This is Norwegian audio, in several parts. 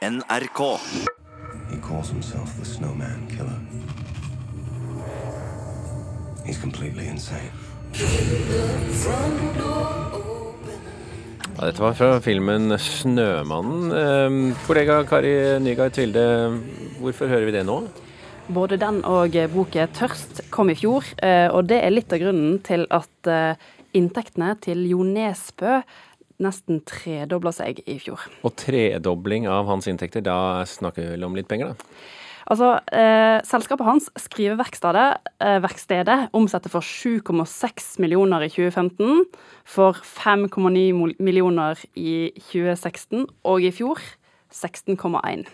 NRK. He calls himself the Snowman Killer. He's completely insane. Ja, dette var fra filmen 'Snømannen'. Eh, kollega Kari Nygaard Tvilde, hvorfor hører vi det nå? Både den og boka 'Tørst' kom i fjor, eh, og det er litt av grunnen til at eh, inntektene til Jo Nesbø nesten tredobla seg i fjor. Og tredobling av hans inntekter, da snakker vi vel om litt penger, da? Altså, eh, Selskapet hans, Skriveverkstedet, eh, verkstedet, omsetter for 7,6 millioner i 2015, for 5,9 millioner i 2016, og i fjor 16,1.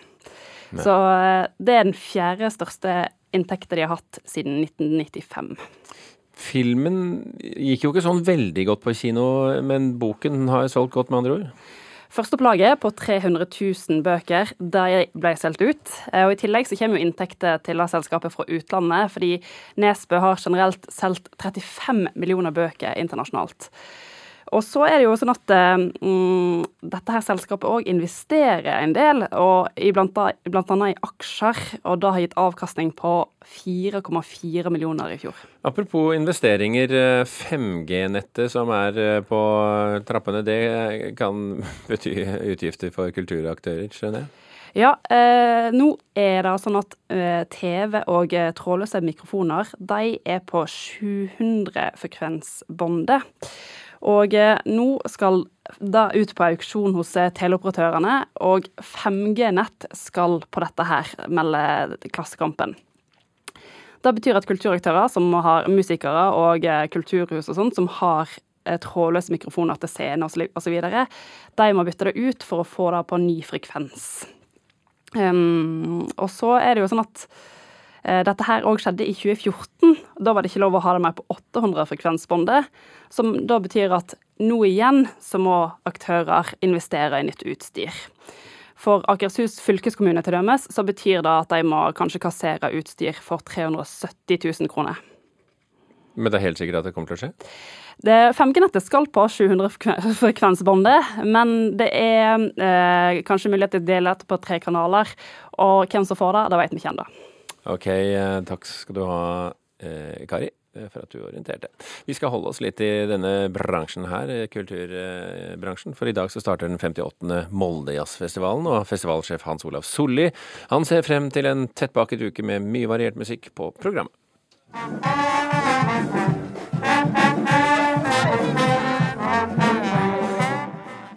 Så eh, det er den fjerde største inntekten de har hatt siden 1995. Filmen gikk jo ikke sånn veldig godt på kino, men boken har solgt godt, med andre ord? Førsteopplaget på 300 000 bøker de ble solgt ut. Eh, og I tillegg så kommer jo inntekter til selskapet fra utlandet, fordi Nesbø har generelt solgt 35 millioner bøker internasjonalt. Og så er det jo sånn at mm, dette her selskapet òg investerer en del, og i blant, blant annet i aksjer, og da har gitt avkastning på 4,4 millioner i fjor. Apropos investeringer, eh, 5G-nettet som er eh, på trappene, det kan bety utgifter for kulturaktører, skjønner jeg? Ja, eh, nå er det sånn at eh, TV og eh, trådløse mikrofoner de er på 700 frekvensbåndet. Og eh, nå skal da ut på auksjon hos eh, teleoperatørene, og 5G-nett skal på dette her, melder Klassekampen. Det betyr at kulturaktører som har musikere og eh, kulturhus og sånt, som har trådløse mikrofoner til scene osv., de må bytte det ut for å få det på ny frekvens. Um, og så er det jo sånn at uh, dette her òg skjedde i 2014. Da var det ikke lov å ha det mer på 800-frekvensbåndet. Som da betyr at nå igjen så må aktører investere i nytt utstyr. For Akershus fylkeskommune til dømes, så betyr det at de må kanskje kassere utstyr for 370 000 kroner. Men det er helt sikkert at det kommer til å skje? Det 5G-nettet skal på 700-frekvensbåndet, men det er eh, kanskje mulighet til å dele dette på tre kanaler. Og hvem som får det, det vet vi ikke ennå. Ok, eh, takk skal du ha, eh, Kari, eh, for at du orienterte. Vi skal holde oss litt i denne bransjen her, eh, kulturbransjen, for i dag så starter den 58. Moldejazzfestivalen, og festivalsjef Hans Olav Solli, han ser frem til en tettpakket uke med mye variert musikk på programmet.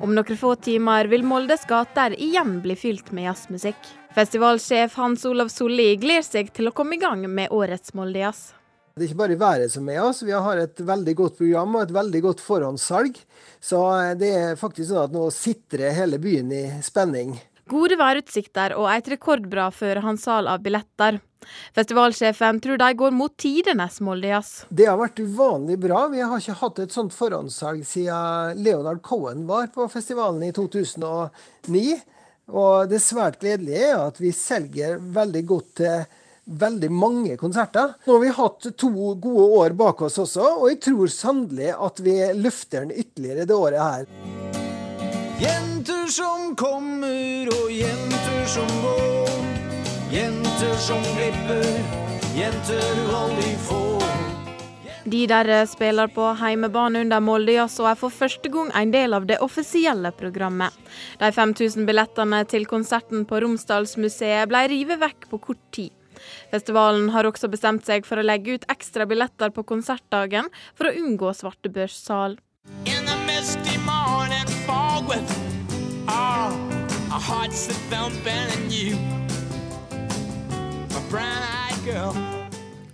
Om noen få timer vil Moldes gater igjen bli fylt med jazzmusikk. Festivalsjef Hans Olav Solli gleder seg til å komme i gang med årets Moldejazz. Det er ikke bare været som er oss, vi har et veldig godt program og et veldig godt forhåndssalg. Så det er faktisk sånn at nå sitrer hele byen i spenning. Gode værutsikter og et rekordbra førehandssal av billetter. Festivalsjefen tror de går mot tidenes Moldejazz. Det har vært uvanlig bra. Vi har ikke hatt et sånt forhåndssalg siden Leonard Cohen var på festivalen i 2009. Og det svært gledelige er at vi selger veldig godt til veldig mange konserter. Nå har vi hatt to gode år bak oss også, og jeg tror sannelig at vi løfter den ytterligere det året her. Jenter som kommer og jenter som går. Jenter som glipper, jenter du aldri får. De der spiller på heimebane under Moldejazz og er for første gang en del av det offisielle programmet. De 5000 billettene til konserten på Romsdalsmuseet ble revet vekk på kort tid. Festivalen har også bestemt seg for å legge ut ekstra billetter på konsertdagen for å unngå svartebørssal. Ah, our hearts are thumping and you,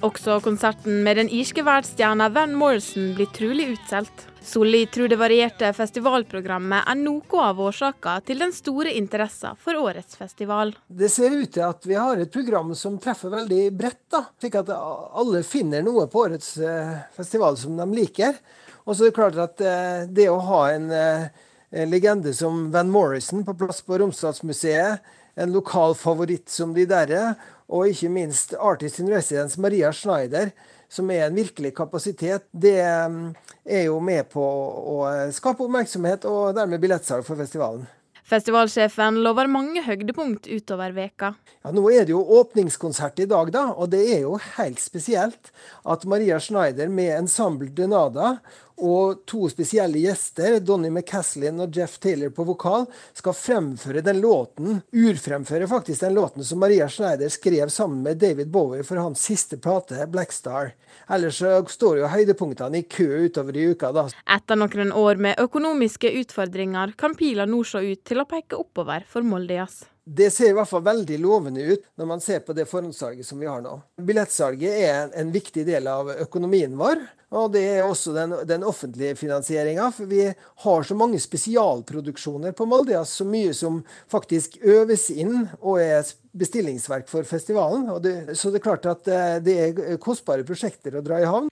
Også konserten med den irske verdensstjerna Van Morrison blir trolig utsolgt. Solli tror det varierte festivalprogrammet er noe av årsaka til den store interessen for årets festival. Det ser ut til at vi har et program som treffer veldig bredt, da, slik at alle finner noe på årets eh, festival som de liker. Og så er det klart at eh, det å ha en, eh, en legende som Van Morrison på plass på Romsdalsmuseet, en lokal favoritt som de derre, og ikke minst artist in residence Maria Schneider, som er en virkelig kapasitet, det er jo med på å skape oppmerksomhet og dermed billettsalg for festivalen. Festivalsjefen lover mange høydepunkt utover veka. Ja, Nå er det jo åpningskonsert i dag, da, og det er jo helt spesielt at Maria Schneider med Ensemble Denada og to spesielle gjester, Donny McCaslin og Jeff Taylor på vokal, skal fremføre den låten, urfremføre faktisk den låten som Maria Schneider skrev sammen med David Bowie for hans siste plate, Black Star. Ellers står jo høydepunktene i kø utover i uka, da. Etter noen år med økonomiske utfordringer kan pila nå se ut til å peke oppover for Molde Jazz. Det ser i hvert fall veldig lovende ut når man ser på det forhåndssalget som vi har nå. Billettsalget er en, viktig del av økonomien vår, og det er også den, den offentlige finansieringa. For vi har så mange spesialproduksjoner på Molde, så mye som faktisk øves inn og er bestillingsverk for festivalen. Det, så det er klart at eh, det er kostbare prosjekter å dra i havn.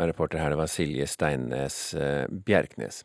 Reporter her, det var Silje Steinnes eh, Bjerknes.